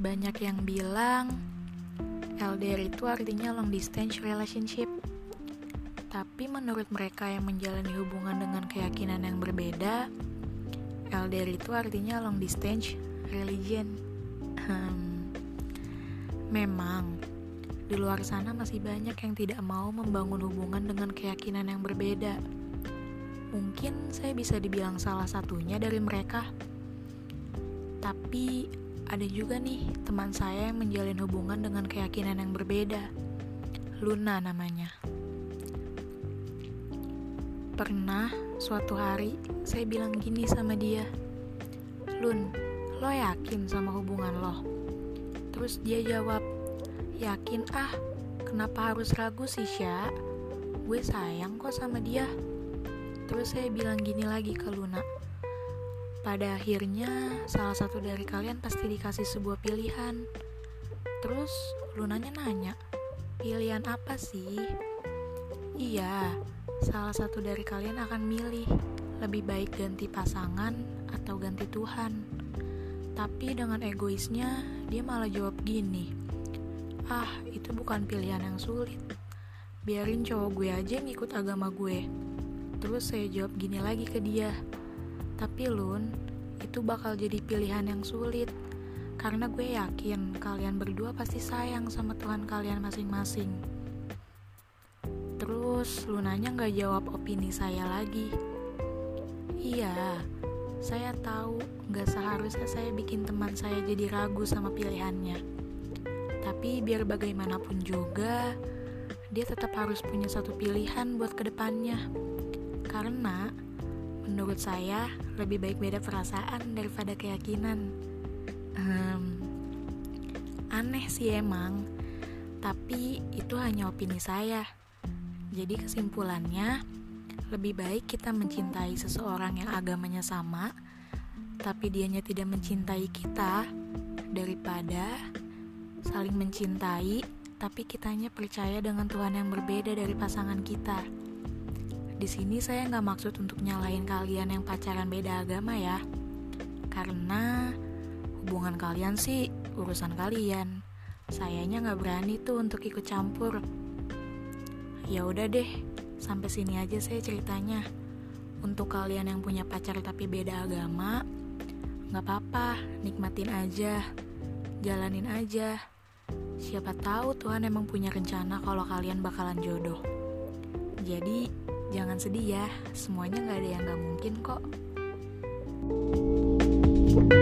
Banyak yang bilang LDR itu artinya long distance relationship. Tapi menurut mereka yang menjalani hubungan dengan keyakinan yang berbeda, LDR itu artinya long distance religion. Hmm. Memang di luar sana masih banyak yang tidak mau membangun hubungan dengan keyakinan yang berbeda. Mungkin saya bisa dibilang salah satunya dari mereka. Tapi ada juga nih teman saya yang menjalin hubungan dengan keyakinan yang berbeda. Luna namanya. Pernah suatu hari saya bilang gini sama dia. Lun, lo yakin sama hubungan lo? Terus dia jawab, yakin ah, kenapa harus ragu sih Sya? Gue sayang kok sama dia. Terus saya bilang gini lagi ke Luna, pada akhirnya, salah satu dari kalian pasti dikasih sebuah pilihan. Terus, Lunanya nanya, pilihan apa sih? Iya, salah satu dari kalian akan milih lebih baik ganti pasangan atau ganti Tuhan. Tapi dengan egoisnya, dia malah jawab gini, Ah, itu bukan pilihan yang sulit. Biarin cowok gue aja yang ikut agama gue. Terus saya jawab gini lagi ke dia, tapi Lun, itu bakal jadi pilihan yang sulit. Karena gue yakin kalian berdua pasti sayang sama Tuhan kalian masing-masing. Terus Lunanya gak jawab opini saya lagi. Iya, saya tahu gak seharusnya saya bikin teman saya jadi ragu sama pilihannya. Tapi biar bagaimanapun juga, dia tetap harus punya satu pilihan buat ke depannya. Karena Menurut saya, lebih baik beda perasaan daripada keyakinan. Hmm, aneh sih emang, tapi itu hanya opini saya. Jadi kesimpulannya, lebih baik kita mencintai seseorang yang agamanya sama, tapi dianya tidak mencintai kita, daripada saling mencintai, tapi kitanya percaya dengan Tuhan yang berbeda dari pasangan kita. Di sini saya nggak maksud untuk nyalahin kalian yang pacaran beda agama ya, karena hubungan kalian sih urusan kalian. Sayanya nggak berani tuh untuk ikut campur. Ya udah deh, sampai sini aja saya ceritanya. Untuk kalian yang punya pacar tapi beda agama, nggak apa-apa, nikmatin aja, jalanin aja. Siapa tahu Tuhan emang punya rencana kalau kalian bakalan jodoh. Jadi, Jangan sedih ya, semuanya gak ada yang gak mungkin kok. thank you